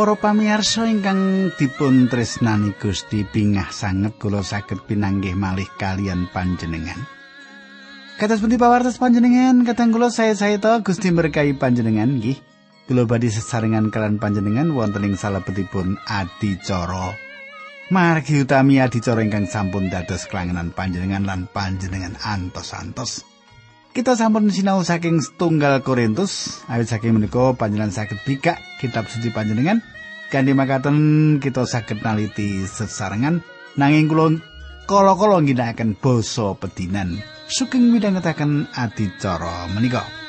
Para pamirsa ingkang dipun tresnani Gusti pingah sanget kula saged pinanggih malih kalian panjenengan. Kados pundi pawartos panjenengan kadang kula saya-saya to Gusti berkahi panjenengan nggih. Kula badhe sesarengan kalian panjenengan wonten ing salebetipun adicara. Margi utami adicara ingkang sampun dados kelangenan panjenengan lan panjenengan antos-antos. Kita sampun sinau saking setunggal Korintus, awit saking menika panjenengan saged bikak kitab suci panjenengan. Kanthi makaten kita saged naliti sesarengan nanging kula kala-kala ngginakaken basa pedinan. Sugeng midhangetaken adicara menika.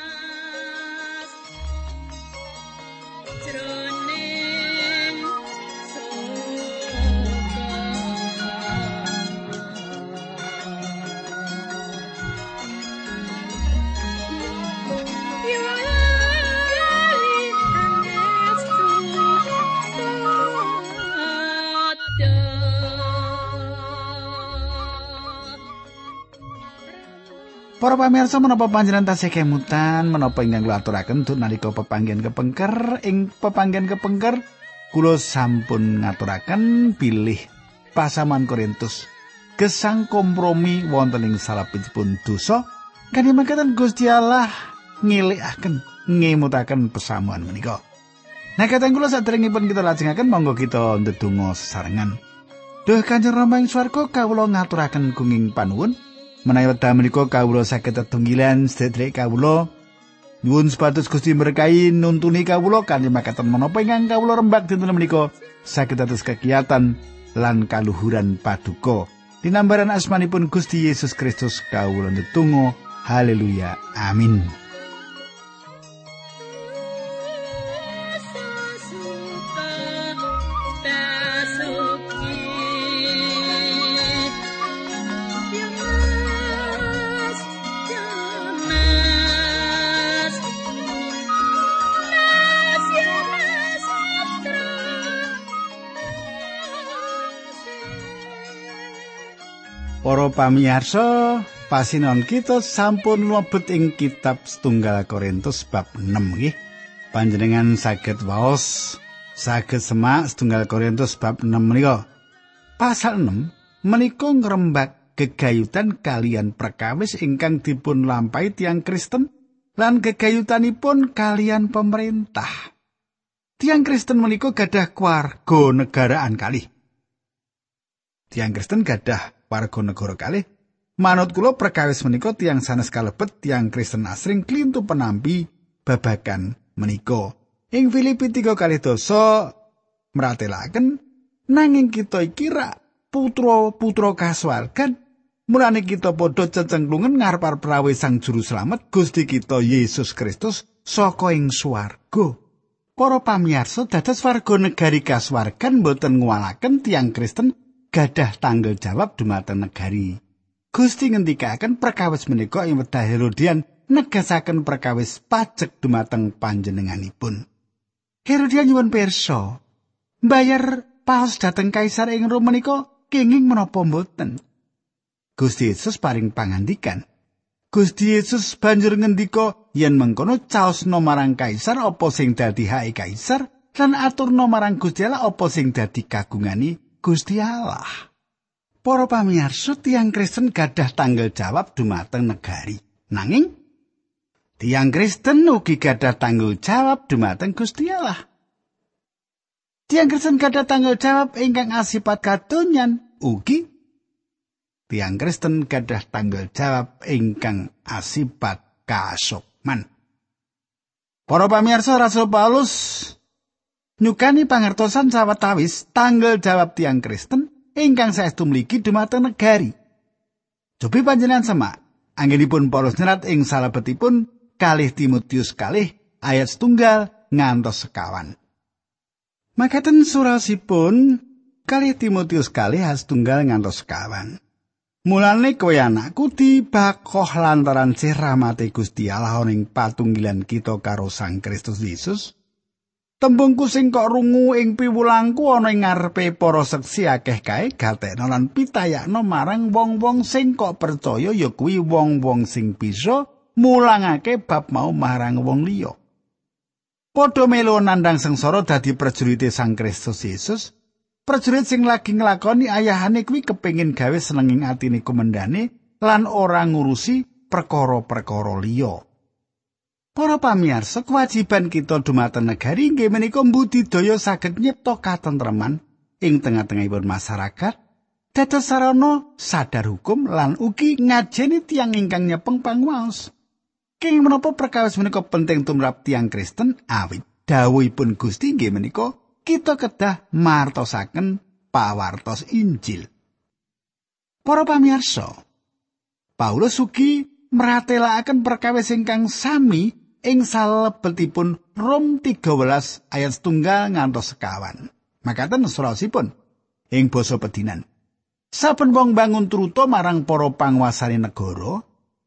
Para pamirsa menapa panjenengan tasih kemutan menapa ingkang kula aturaken untuk nalika pepanggen kepengker ing pepanggen kepengker kula sampun ngaturaken pilih pasaman Korintus gesang kompromi wonten ing salapipun dosa kanthi mangkaten Gusti Allah ngilikaken ngemutaken pesamuan menika. Nah kateng kula saderengipun kita lajengaken monggo kita ndedonga sesarengan. Duh Kanjeng Rama ing swarga kawula ngaturaken gunging panuwun Menawi wekdal menika kawula saged tetunggilan sedherek kawula nyuwun sepatus Gusti berkahi nuntuni kawula kanthi makaten menapa ingkang kawula rembak dinten menika saged atus kegiatan lan kaluhuran paduka. Dinambaran asmanipun Gusti Yesus Kristus kawula netunggal haleluya amin. Para pamirsa, pasinon kita sampun mlebet ing kitab setunggal Korintus bab 6 nggih. Panjenengan saged waos saged semak setunggal Korintus bab 6 menika. Pasal 6 menika ngrembak gegayutan kalian perkawis ingkang dipun lampahi tiang Kristen lan gegayutanipun kalian pemerintah. Tiang Kristen menika gadah keluarga negaraan kali. Tiang Kristen gadah warga negara kalih. Manut kula perkawis menika tiang sanes kalebet tiang Kristen asring klintu penampi babagan menika. Ing Filipi 3 kali dosa meratelaken nanging kita iki putra-putra kasuwargan mulane kita padha cecengklungen ngarep prawe sang juru slamet Gusti kita Yesus Kristus saka ing swarga. Para pamirsa dados warga negari kasuwargan boten ngwalaken tiang Kristen gadah tanggal jawab dumateng negari. Gusti ngendikaken perkawis menika ing wedha Herodian negasaken perkawis pajak dumateng panjenenganipun. Herodian nyuwun pirsa, bayar paus dhateng kaisar ing Roma menika kenging menapa mboten. Gusti Yesus paring pangandikan. Gusti Yesus banjur ngendika yen mengkono caosna marang kaisar apa sing dadi hak kaisar lan aturna marang Gusti Allah apa sing dadi kagungani Gusti Allah. Para pamirsa tiang Kristen gadah tanggal jawab dumateng negari. Nanging tiang Kristen ugi gadah tanggal jawab dumateng Gusti Allah. Tiang Kristen gadah tanggal jawab ingkang asipat katonyan ugi tiang Kristen gadah tanggal jawab ingkang asipat kasukman. Para pamirsa Rasul Paulus nyukani pangertosan sawetawis tanggal jawab tiang Kristen ingkang saestu mligi dumateng negari. Cobi panjenengan semak, anggenipun Paulus nyerat ing salebetipun kalih Timotius kalih ayat setunggal ngantos sekawan. Makaten surasipun kalih Timotius kalih ayat setunggal ngantos sekawan. Mulane kowe anakku dibakoh lantaran sih rahmate Gusti Allah ing patunggilan kita karo Sang Kristus Yesus. Tembungku sing kok rungu ing piwulangku ana ing ngarepe para seksi akeh kae gatekno lan pitayakno marang wong-wong sing kok percaya ya kuwi wong-wong sing bisa mulangake bab mau marang wong liya. padha melu nandhang sengsara dadi prajurit Sang Kristus Yesus. Prajurit sing lagi nglakoni ayahane kuwi kepengin gawe senenging atine komandane lan ora ngurusi perkara-perkara liya. Para pamirsa, kewajiban kita dumateng negari inggih menika mbudidaya saged nyipta katentreman ing tengah-tengahipun masyarakat, dados sarana sadar hukum lan ugi ngajeni tiang ingkang nyepeng pangwaos. King menapa perkawis menika penting tumrap tiang Kristen awit dawuhipun Gusti inggih menika kita kedah martosaken pawartos Injil. Para pamirsa, Paulus ugi meratelaken perkawis ingkang sami ing salebetipun Rom 13 ayat setunggal ngantos sekawan. Makaten surasipun ing basa pedinan. Saben wong bangun truto marang para panguasane negara,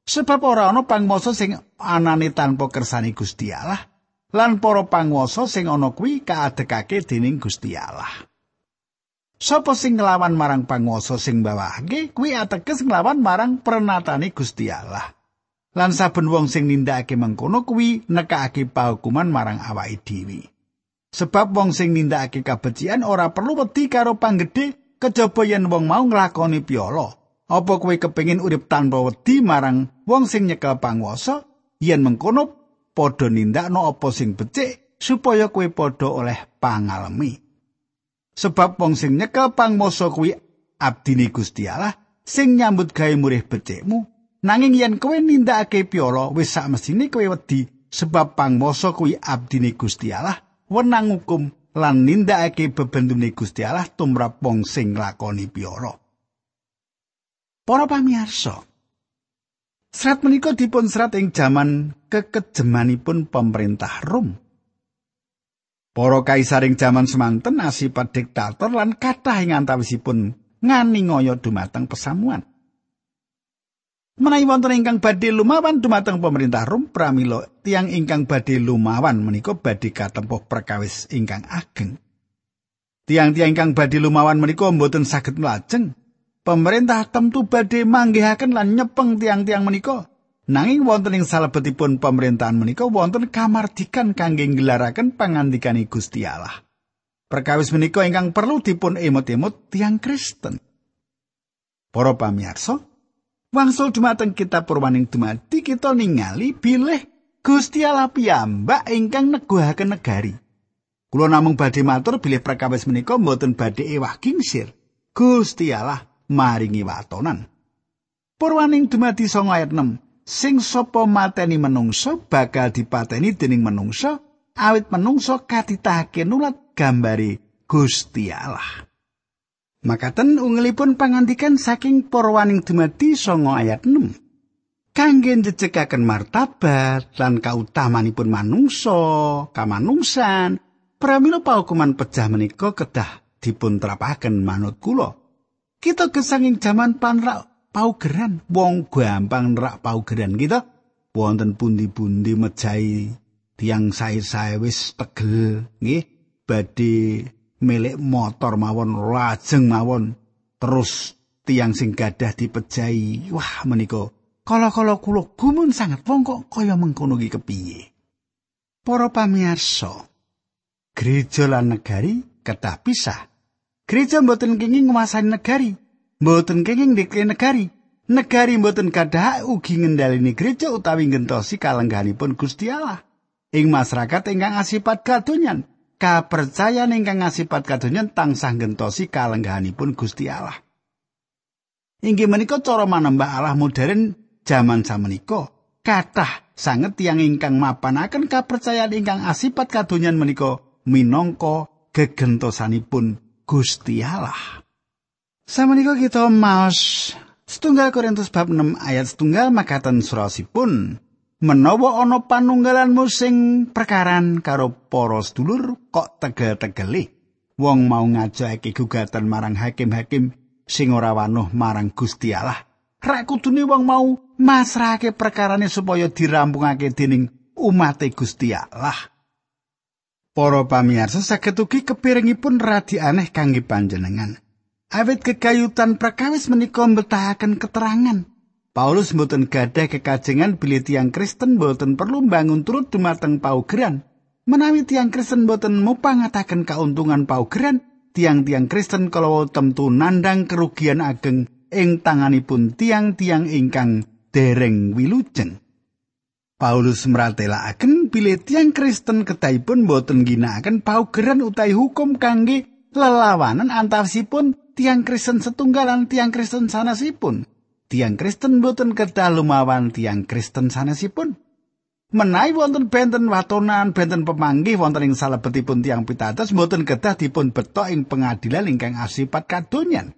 sebab ora ana pangwasa sing anane tanpa kersane Gusti Allah lan para panguwasa sing ana kuwi kaadekake dening Gusti Allah. Sapa sing nglawan marang panguwasa sing bawahke kuwi ateges nglawan marang prenatane Gusti Allah. Lan saben wong sing nindakake mengkono kuwi nekake pahukuman marang awake dhewe. Sebab wong sing nindakake kabecikan ora perlu wedi karo panggedhe kejaba yen wong mau nglakoni piala. Apa kowe kepengin urip tanpa wedi marang wong sing nyekel panguwasa? Yen mengkono padha nindakno apa sing becik supaya kowe padha oleh pangalami. Sebab wong sing nyekel panguwasa kuwi abdine Gusti Allah sing nyambut gawe murih becikmu. Nanging yen kowe nindakake piala wis sak kowe wedi sebab panguwasa kuwi abdine Gusti Allah wenang hukum lan nindakake bebendune Gusti Allah tumrap wong sing nglakoni piala. Para pamirsa, serat menika dipun serat ing jaman kekejemanipun pemerintah Rom. Para kaisar ing jaman semanten asipat diktator lan kathah ing antawisipun ngani ngoyo dumateng pesamuan. Menawi wonten ingkang badhe lumawan dumateng pemerintah Rom pramila tiang ingkang badhe lumawan menika badhe katempuh perkawis ingkang ageng. Tiang-tiang ingkang badhe lumawan menika mboten saged mlajeng pemerintah temtu badhe manggihaken lan nyepeng tiang-tiang menika. Nanging wonten ing salebetipun pemerintahan menika wonten kamardikan kangge ngelaraken pangandikan Gusti Allah. Perkawis menika ingkang perlu dipun emot-emot tiang Kristen. Para pamirsa, wangsul dumateng kitab Purwaning dumadi kita ningali bilih Gusti Allah piyambak ingkang neguhaken negari. Kula namung badhe matur bilih perkawis menika mboten badhe ewah kingsir. Gusti Allah maringi watonan. Purwaning dumadi song ayat 6. Sing sapa mateni menungso bakal dipateni dening menungso awit menungso katitahake nulat gambari Gusti Allah. Makaten ungelipun pangandikan saking Purwaning dumadi song ayat 6. Kangge njejekaken martabat lan kautamanipun manungso, kamanungsan, pramila paukuman pejah menika kedah dipun terapaken manut kula. kita kesanging jaman panrak paugeran wong gampang nerak paugeran kita wonten pundi-pundi mejahi tiang sae-sae wis tegel nggih badhe milik motor mawon lajeng mawon terus tiang sing gadah dipejahi wah menika kala-kala kula gumun sangat wong kok kaya mengkono iki kepiye para pamirsa gereja lan negari kedah pisah Gereja mboten kenging nguasani negari, mboten kenging ndekne negari. Negari mboten kadah ugi ngendhaleni gereja utawi ngentosi kalengganipun Gusti Allah. Ing masyarakat ingkang asipat kadonyan, kapercayan ingkang asipat kadonyan tansah ngentosi kalengganipun Gusti Allah. Inggih menika cara manembah Allah modern jaman samenika. Kathah sanget tiyang ingkang mapanaken kapercayan ingkang asipat kadonyan menika minangka gegentosanipun Gusti Allah. Samenika kita maos setunggal Korintus bab 6 ayat setunggal makaten surasipun menawa ana panunggalanmu sing perkaran karo para sedulur kok tegel-tegeli wong mau ngajakake gugatan marang hakim-hakim sing ora wanuh marang Gusti Allah rak kudune wong mau masrahake perkarane supaya dirampungake dening umat Gusti Allah Para pamirsa saged ugi kepiringipun radi aneh kangge panjenengan. Awit kekayutan prakawis menika mbetahaken keterangan. Paulus mboten gadah kekajengan bilih tiyang Kristen mboten perlu bangun turut dumateng paugeran. Menawi tiang Kristen boten mupangataken kauntungan paugeran, tiang-tiang Kristen kalau temtu nandang kerugian ageng ing tanganipun tiang-tiang ingkang dereng wilujeng. Paulus mratelakaken bilih tiang Kristen kedahipun boten ginakaken paugeran utawi hukum kangge lelawanan antawisipun tiang Kristen setunggal lan tiang Kristen sanesipun. Tiang Kristen boten kedah lumawan tiang Kristen sanesipun. menawi wonten benten watonan benten pemanggih wonten ing salebetipun tiang pitados mboten kedah dipun betok ing pengadilan ingkang asipat kadonyan.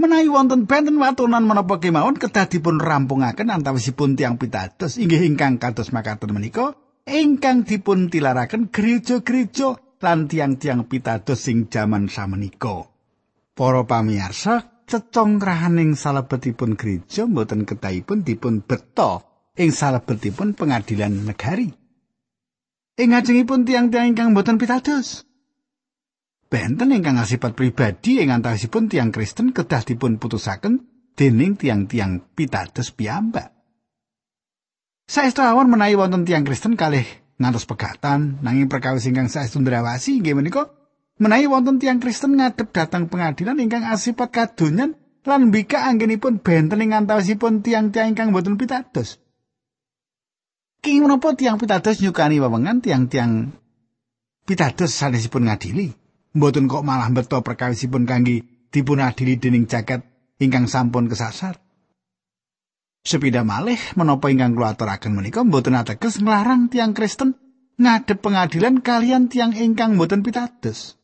Menawi wonten benten watonan menapa kemawon kedah dipun rampungaken antawisipun tiang pitados. Inggih ingkang kados makaten menika ingkang dipun tilaraken gereja-gereja lan tiang-tiang pitados sing jaman samenika. Para pamirsa cecongkrahaning salebetipun gereja mboten kedahipun dipun betok ing salebetipun pengadilan negari. Ing ngajengipun tiang-tiang ingkang boten pitados. Benten ingkang asipat pribadi ing antawisipun tiang Kristen kedah dipun putusaken dening tiang-tiang pitados piyambak. Saestu awon menawi wonten tiang Kristen kalih ngantos pegatan nanging perkawis ingkang saestu ndrawasi inggih menika menawi wonten tiang Kristen ngadep datang pengadilan ingkang asipat kadonyan lan mbika anggenipun benten ing antawisipun tiang-tiang ingkang boten pitados. King menapa tiang pitados nyukani wewengan tiang-tiang pitados sanesipun ngadili. Mboten kok malah beto perkawisipun kangge dipun adili dening jagat ingkang sampun kesasar. Sepida malih menapa ingkang kula aturaken menika mboten ateges nglarang tiang Kristen ngadep pengadilan kalian tiang ingkang mboten pitados.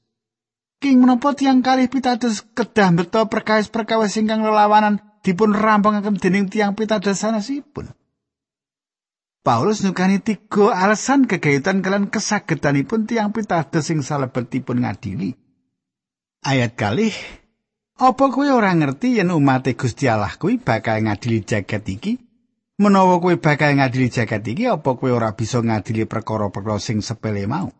King menapa tiang kalih pitados kedah beto perkawis-perkawis ingkang lelawanan dipun rampungaken dening tiang pitados sanesipun. Paulus nyukani tiga alasan kegayutan kalian kesagetanipun tiang pitados sing salebetipun ngadili. Ayat kalih Apa kowe ora ngerti yen umat Gusti Allah kuwi bakal ngadili jagat iki? Menawa kowe bakal ngadili jagat iki, apa kowe ora bisa ngadili perkara-perkara sing sepele mau?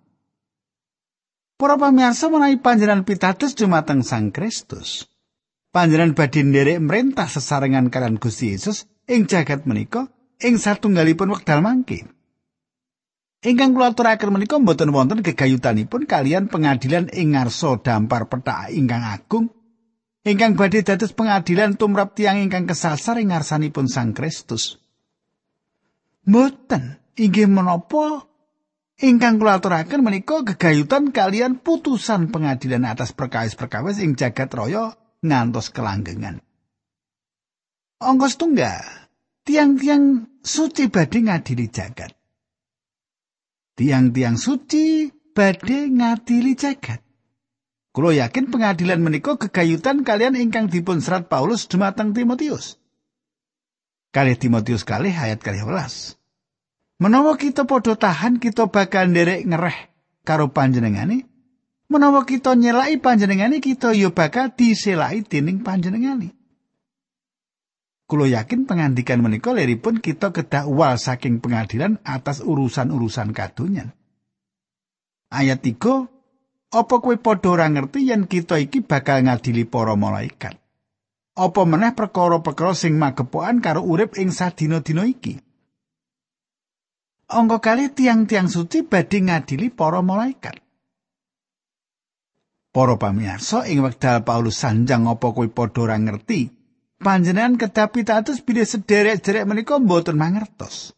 Para pamirsa menawi panjenengan pitados dumateng Sang Kristus. Panjenengan badhe nderek merintah sesarengan kalian Gusti Yesus ing jagat menika ing satunggalipun wekdal mangke. Ingkang kula aturaken menika mboten wonten gegayutanipun kalian pengadilan ing ngarsa dampar petak ingkang agung ingkang badhe dados pengadilan tumrap tiang ingkang kesasar ing ngarsanipun Sang Kristus. Mboten inggih menapa ingkang kula aturaken menika gegayutan kalian putusan pengadilan atas perkawis-perkawis ing jagat raya ngantos kelanggengan. Ongkos tunggal tiang-tiang suci badhe ngadili jagat. Tiang-tiang suci badhe ngadili jagat. Kulo yakin pengadilan menika gegayutan kalian ingkang dipun serat Paulus dumateng Timotius. Kali Timotius kali ayat kali welas. Menawa kita podo tahan kita bakal nderek ngereh karo panjenengane. Menawa kita nyelai panjenengane kita yo bakal diselai dening panjenengane. Kulo yakin pengandikan menika leripun kita kedah uwal saking pengadilan atas urusan-urusan kadonyan. Ayat 3 Apa kowe padha ora ngerti yen kita iki bakal ngadili para malaikat? Apa meneh perkara-perkara sing magepokan karo urip ing sadina-dina iki? Angka kali tiang-tiang suci badhe ngadili para malaikat. Para pamirsa ing wekdal Paulus sanjang apa kowe padha ora ngerti panjenengan kedah pitados bilih sederek-derek menika mboten mangertos.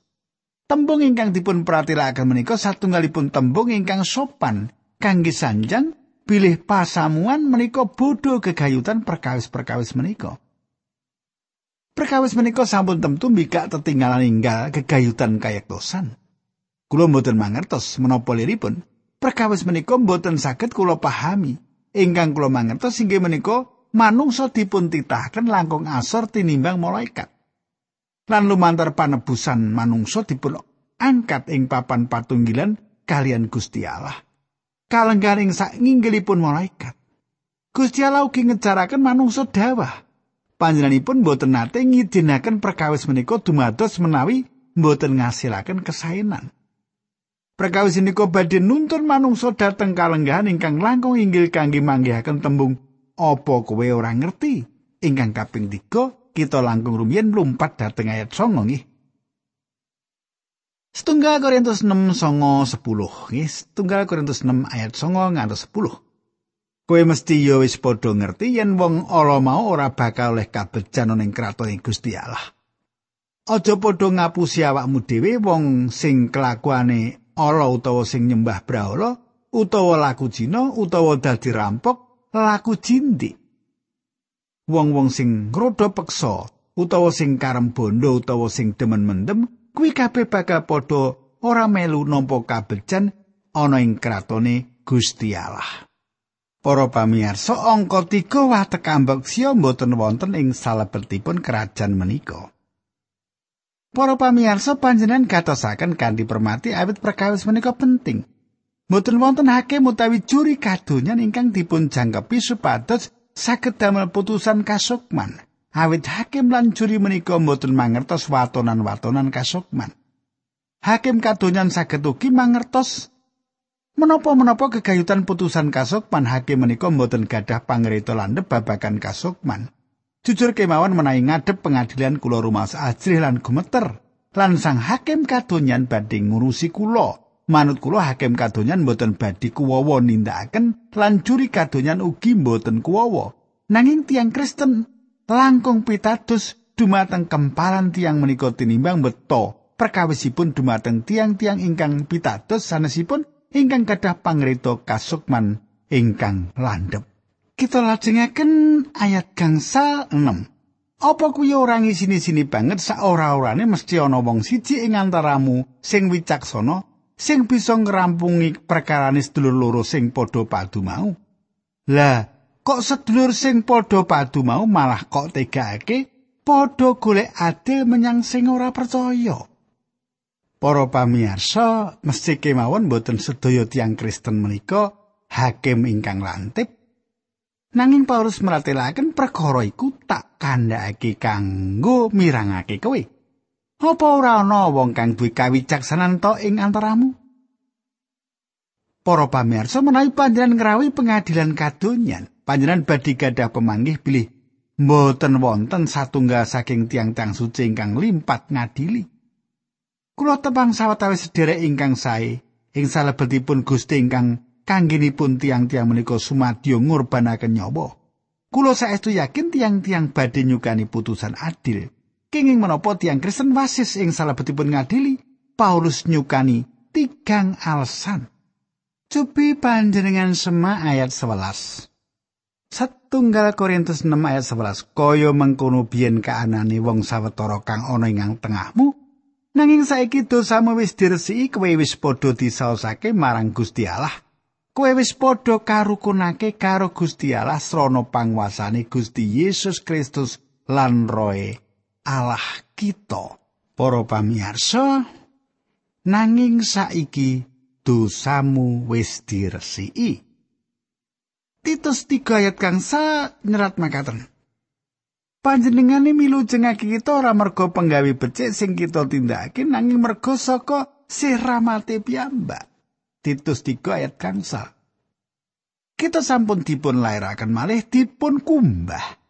Tembung ingkang dipun pratilakaken menika satunggalipun tembung ingkang sopan kangge sanjang bilih pasamuan menika bodho gegayutan perkawis-perkawis menika. Perkawis menika sampun temtu mbikak tetinggalan inggal gegayutan kayektosan. Kula mboten mangertos menapa liripun. Perkawis menika mboten saged kula pahami. Ingkang kula mangertos inggih menika manungsa dipun titahaken langkung asor tinimbang malaikat. Lan lumantar panebusan manungsa dipun angkat ing papan patunggilan kalian Gusti Allah. Kalenggaring sak malaikat. Gusti Allah ugi ngejaraken manungsa dawah. Panjenenganipun boten nate ngidinaken perkawis menika dumados menawi boten ngasilaken kesaenan. Perkawis menika badhe nuntun manungsa dhateng kalenggahan ingkang langkung inggil kangge manggihaken tembung apa kowe ora ngerti? Ingkang kaping 3 kita langkung rumiyin lumpat dhateng ayat 9 nggih. Setunggal Korintus 6 songo 10. Nggih, setunggal Korintus 6 ayat songo ngantos 10. Kowe mesti ya wis padha ngerti yen wong ala mau ora bakal oleh kabejan ning kraton Gusti Allah. Aja padha ngapusi awakmu dhewe wong sing kelakuane ala utawa sing nyembah brahala utawa laku jina utawa dadi rampok laku jindik. Wong-wong sing ngrodha peksa utawa sing karem bondo utawa sing demen mendem kuwi kabeh bakal padha ora melu nampa kabejan ana ing kratone Gusti Allah. Para pamirsa, angka 3 watek ambek sia mboten wonten ing salebetipun kerajaan menika. Para pamirsa panjenengan gatosaken kanthi permati awit perkawis menika penting. Mboten wonten hakim utawi juri kadonyan ingkang dipun jangkepi supados saged damel putusan kasukman. awit hakim lan juri menika mboten mangertos watonan-watonan kasukman. Hakim kadonyan saged ugi mangertos menapa-menapa kegayutan putusan kasukman hakim menika mboten gadah pangrita landhep babagan kasukman. Jujur kemawon menawi ngadep pengadilan kula rumah ajrih lan gumeter lan sang hakim kadonyan badhe ngurusi kula. Manut kula hakim kadonyan mboten badhe kuwawa nindakaken lan juri kadonyan ugi mboten kuwawa. Nanging tiang Kristen langkung pitados dumateng kempalan tiang menika tinimbang beto perkawisipun dumateng tiang-tiang ingkang pitados sanesipun ingkang gadah pangrita kasukman ingkang landhep. Kita lajengaken ayat gangsa 6. Apa kuwi ora ngisini-sini banget sak ora-orane mesti ana wong siji ing antaramu sing wicaksana sing bisa ngrampungi perkarane sedulur loro sing padha padu mau. Lah, kok sedulur sing padha padu mau malah kok tegake padha golek adil menyang sing ora percaya. Para pamirsa, mesti kemawon boten sedaya tiang Kristen menika hakim ingkang lantip. Nanging Paulus meratelaken perkara iku tak kandhakake kanggo mirangake kowe. Apa ora ana wong kang duwe kawicaksanan to ing antaramu? Para pamirsa menawi panjenengan ngrawi pengadilan kadonyan, panjenengan badhe gadah pemanggih bilih mboten wonten satunggal saking tiang-tiang suci ingkang limpat ngadili. Kula tepang sawetawis sederek ingkang sae ing salebetipun Gusti ingkang kanggenipun tiang-tiang menika sumadyo ngurbanaken nyawa. Kula saestu yakin tiang-tiang badhe nyukani putusan adil. Kenging menapa tiang Kristen wasis ing salebetipun ngadili, Paulus nyukani tigang alasan. Cobi panjenengan sema ayat 11. Satunggal Korintus 6 ayat 11 kaya mengkono biyen kaanane wong sawetara kang ana ing tengahmu nanging saiki dosamu wis diresiki kowe wis padha disaosake marang Gusti Allah. Kowe wis padha karukunake karo Gusti Allah srana panguasane Gusti Yesus Kristus lan roe Allah kita. Para pamirsa nanging saiki dosamu wis diresiki. Titus 3 ayat kang sa nyerat makaten. Panjenengane milu jengake kita ora merga penggawe becik sing kita tindakake nanging merga saka sirramate piyambak. Titus 3 ayat sa. Kita sampun dipun lairaken malih dipun kumbah.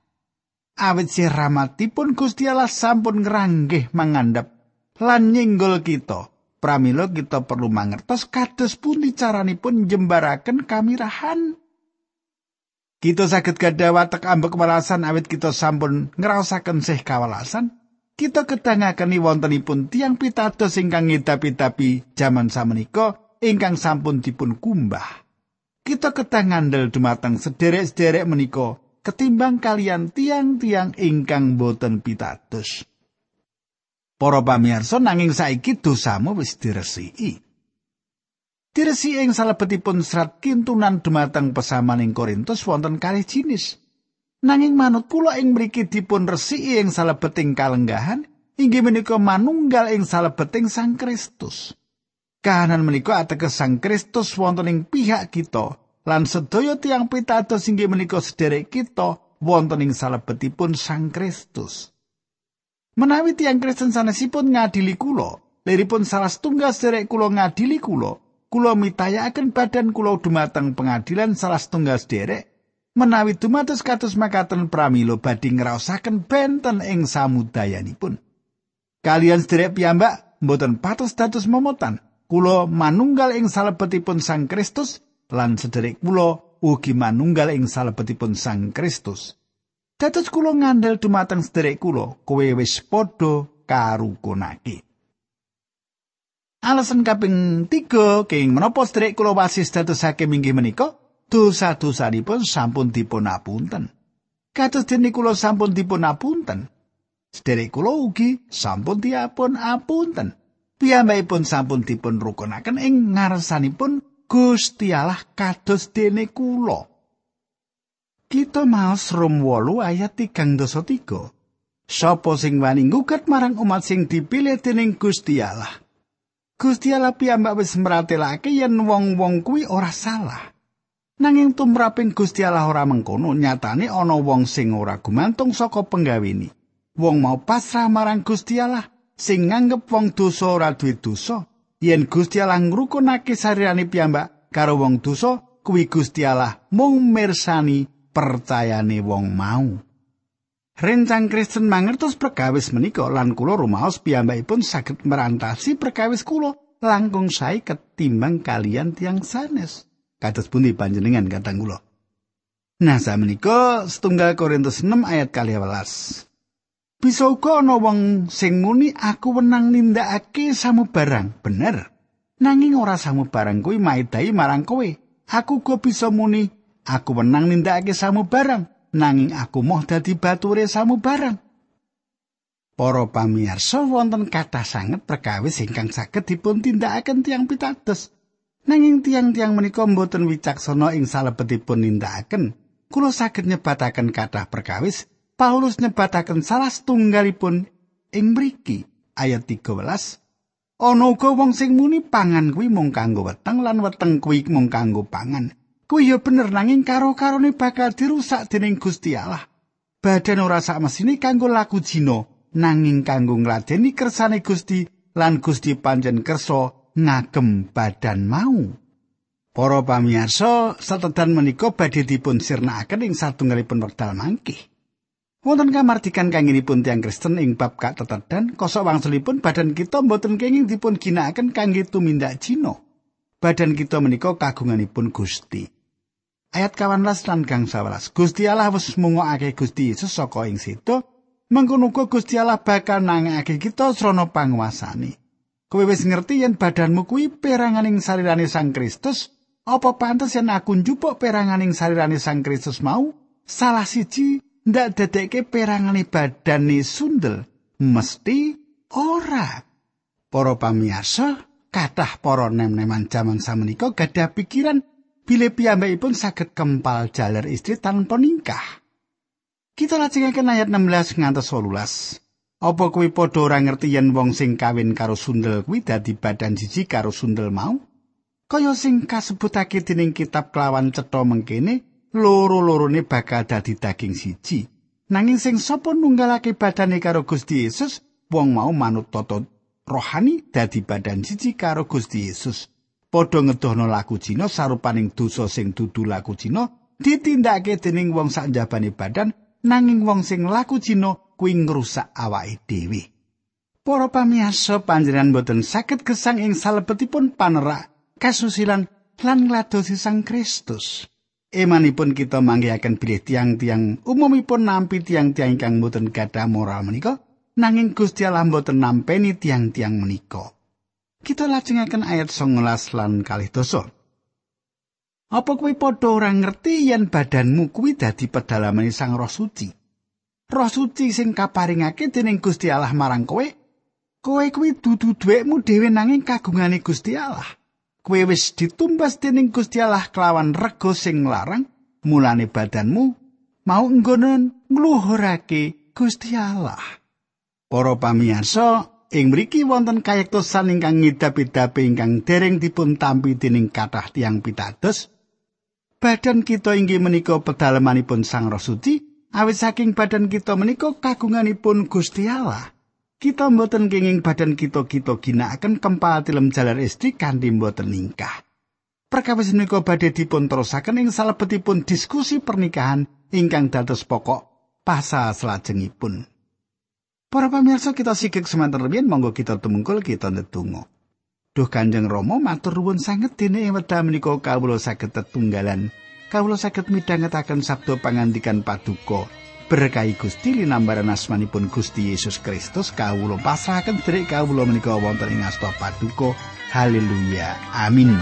Awit sirramatipun Gusti Allah sampun ngranggih mangandhap lan nyinggol kita. Pramila kita perlu mangertos kados pundi caranipun jembaraken kamirahan. Kita saged gadah watek ambek kewalasan awit kita sampun ngrasaken sih kawalasan. Kita kedangaken wontenipun tiang pitados ingkang ngidapi-dapi jaman samenika ingkang sampun dipun kumbah. Kita ketangandel dumateng sederek-sederek menika ketimbang kalian tiang-tiang ingkang boten pitados. Para pamirsa nanging saiki dosamu wis diresiki. Diresi ing salebetipun serat kintunan dumateng pesaman ing Korintus wonten kalih jinis. Nanging manut kula ing mriki dipun resiki ing salebeting kalenggahan inggih menika manunggal ing salebeting Sang Kristus. Kahanan menika ateges Sang Kristus wonten ing pihak kita lan sedaya tiang pitados inggih menika sederek kita wonten ing salebetipun Sang Kristus. Menawi tiang Kristen sanesipun ngadili kula, liripun salah setunggal sederek kula ngadili kula, kula mitayakaken badan kula dumateng pengadilan salah setunggal sederek menawi dumados kados makaten pramila badhe ngraosaken benten ing samudayanipun. Kalian sederek piyambak mboten patos dados momotan. Kula manunggal ing salebetipun Sang Kristus lan sederek kula ugi manunggal ing salebetipun Sang Kristus. Dados kula ngandel dumateng sederek kula, kowe wis padha karukunake. Alasan kaping tiga, kenging menapa sederek kula wasis dadosake minggih menika, dosa-dosanipun sampun dipun apunten. Kados dene kula sampun dipun apunten. Sederek kula ugi sampun diapun apunten. Piyambakipun sampun dipun rukunaken ing ngarsanipun Gusti Allah kados dene kula. Kita maos Rom 8 ayat 3 dosa 3. Sapa sing wani ngugat marang umat sing dipilih dening Gusti Allah? Gusti Allah piyambak wis meratelake yen wong-wong kuwi ora salah. Nanging tumraping Gusti Allah ora mengkono, nyatane ana wong sing ora gumantung saka penggawini. Wong mau pasrah marang Gusti Allah sing nganggep wong dosa ora duwe dosa. Yen Gusti Allah ngrukunake sarirane piyambak karo wong dosa, kuwi Gusti Allah mung mirsani percayane wong mau. Rencang Kristen mangertos perkawis menika lan kula rumaos piyambakipun saged merantasi perkawis kula langkung sae ketimbang kalian tiang sanes. kados pundi panjenengan katang kula. Nah, samenika setunggal Korintus 6 ayat 12. Bisa uga ana wong sing muni aku wenang nindakake samubarang, bener. Nanging ora samubarang kuwi maidai marang kowe. Aku go bisa muni aku wenang nindakake samubarang, nanging aku moh dadi bature samubarang. Para pamirsa wonten kathah sanget perkawis ingkang saged dipun tindakaken tiang pitados. Nanging tiang-tiang menika mboten wicaksana ing salebetipun nindakaken. Kula saged nyebataken kathah perkawis. Paulus nyebataken salah setunggalipun ing mriki ayat 13. Ana uga wong sing muni pangan kuwi mung kanggo weteng lan weteng kuwi mung kanggo pangan. Kuwi ya bener nanging karo-karone bakal dirusak dening Gusti Allah. Badan ora sak mesine kanggo laku jino, nanging kanggo ngladeni kersane Gusti lan Gusti pancen kersa ngagem badan mau. Para pamirsa, setedan menika badhe dipun sirnakaken ing satunggalipun wekdal mangke. Wonten kamardikan kangenipun tiang Kristen ing bab katetedan, kosok wangsulipun badan kita mboten kenging dipun ginakaken kangge tumindak jino. Badan kita menika kagunganipun Gusti. Ayat 18 lan gang 11. Gusti Allah wis mungokake Gusti Yesus saka ing situ, mengkono Gusti Allah bakal nangake kita srana panguasane. Kowe wis ngerti yen badanmu kuwi peranganing sarirane Sang Kristus, apa pantes yen aku njupuk peranganing sarirane Sang Kristus mau? Salah siji ndak dedekke perangane badane sundel, mesti ora. Para pamirsa, kathah para nem-neman jaman samenika gadah pikiran bilih piyambakipun saged kempal jaler istri tanpa nikah. Kita lajengaken ayat 16 ngantos 18. Apa kuwi padha ora ngerti yen wong sing kawin karo sundel kuwi dadi badan siji karo sundel mau? Kaya sing kasebutake dening kitab kelawan cetha mengkene, loro-lorone bakal dadi daging siji. Nanging sing sapa nunggalake badane karo Gusti Yesus, wong mau manut tata rohani dadi badan siji karo Gusti Yesus. Padha ngedohno laku Cina sarupaning dosa sing dudu laku Cina ditindakake dening wong sak njabane badan, nanging wong sing laku Cina kuwi ngrusak awake dhewe. Para pamirsa panjenengan boten saged gesang ing salebetipun panerak kasusilan lan ngladosi Sang Kristus. Emanipun kita manggihaken bilih tiang-tiang umumipun nampi tiang-tiang ingkang boten gadah moral menika, nanging Gusti Allah boten nampeni tiang-tiang menika. Kita lajengaken ayat 19 lan kalih dosa. Apa kuwi padha ora ngerti yen badanmu kuwi dadi pedalamane Sang Roh Suci? Roh suci sing kaparingake dening Gusti Allah marang kowe, kowe kuwi dudu dhuwitmu dhewe nanging kagungane Gusti Allah. Kowe wis ditumbas dening Gusti Allah kelawan rego sing larang, mulane badanmu mau nggonen ngluhurake Gusti Allah. Para pamirsa, ing mriki wonten kayektosan ingkang ngidapi-dapi ingkang dereng dipun tampi dening kathah tiang pitados. Badan kita inggih menika pedalamanipun Sang Roh Suci, awit saking badan kita menika kagunganipun Gusti Allah. Kita mboten kenging badan kita kita ginakaken kempal tilem jalar istri kanthi mboten ningkah. Perkawis menika badhe dipun terusaken ing salebetipun diskusi pernikahan ingkang dados pokok pasal selajengipun. Para pamirsa kita sikik semanten rumiyin monggo kita tumungkul kita ndedonga. Duh Kanjeng Rama matur nuwun sanget dene ing wekdal menika kawula saged tetunggalan. Kawula saged midhangetaken sabda pangandikan paduka. Berkahi Gusti linambaran asmanipun Gusti Yesus Kristus kawula pasrahaken dherek kawula menika wonten ing asta paduka. Haleluya. Amin.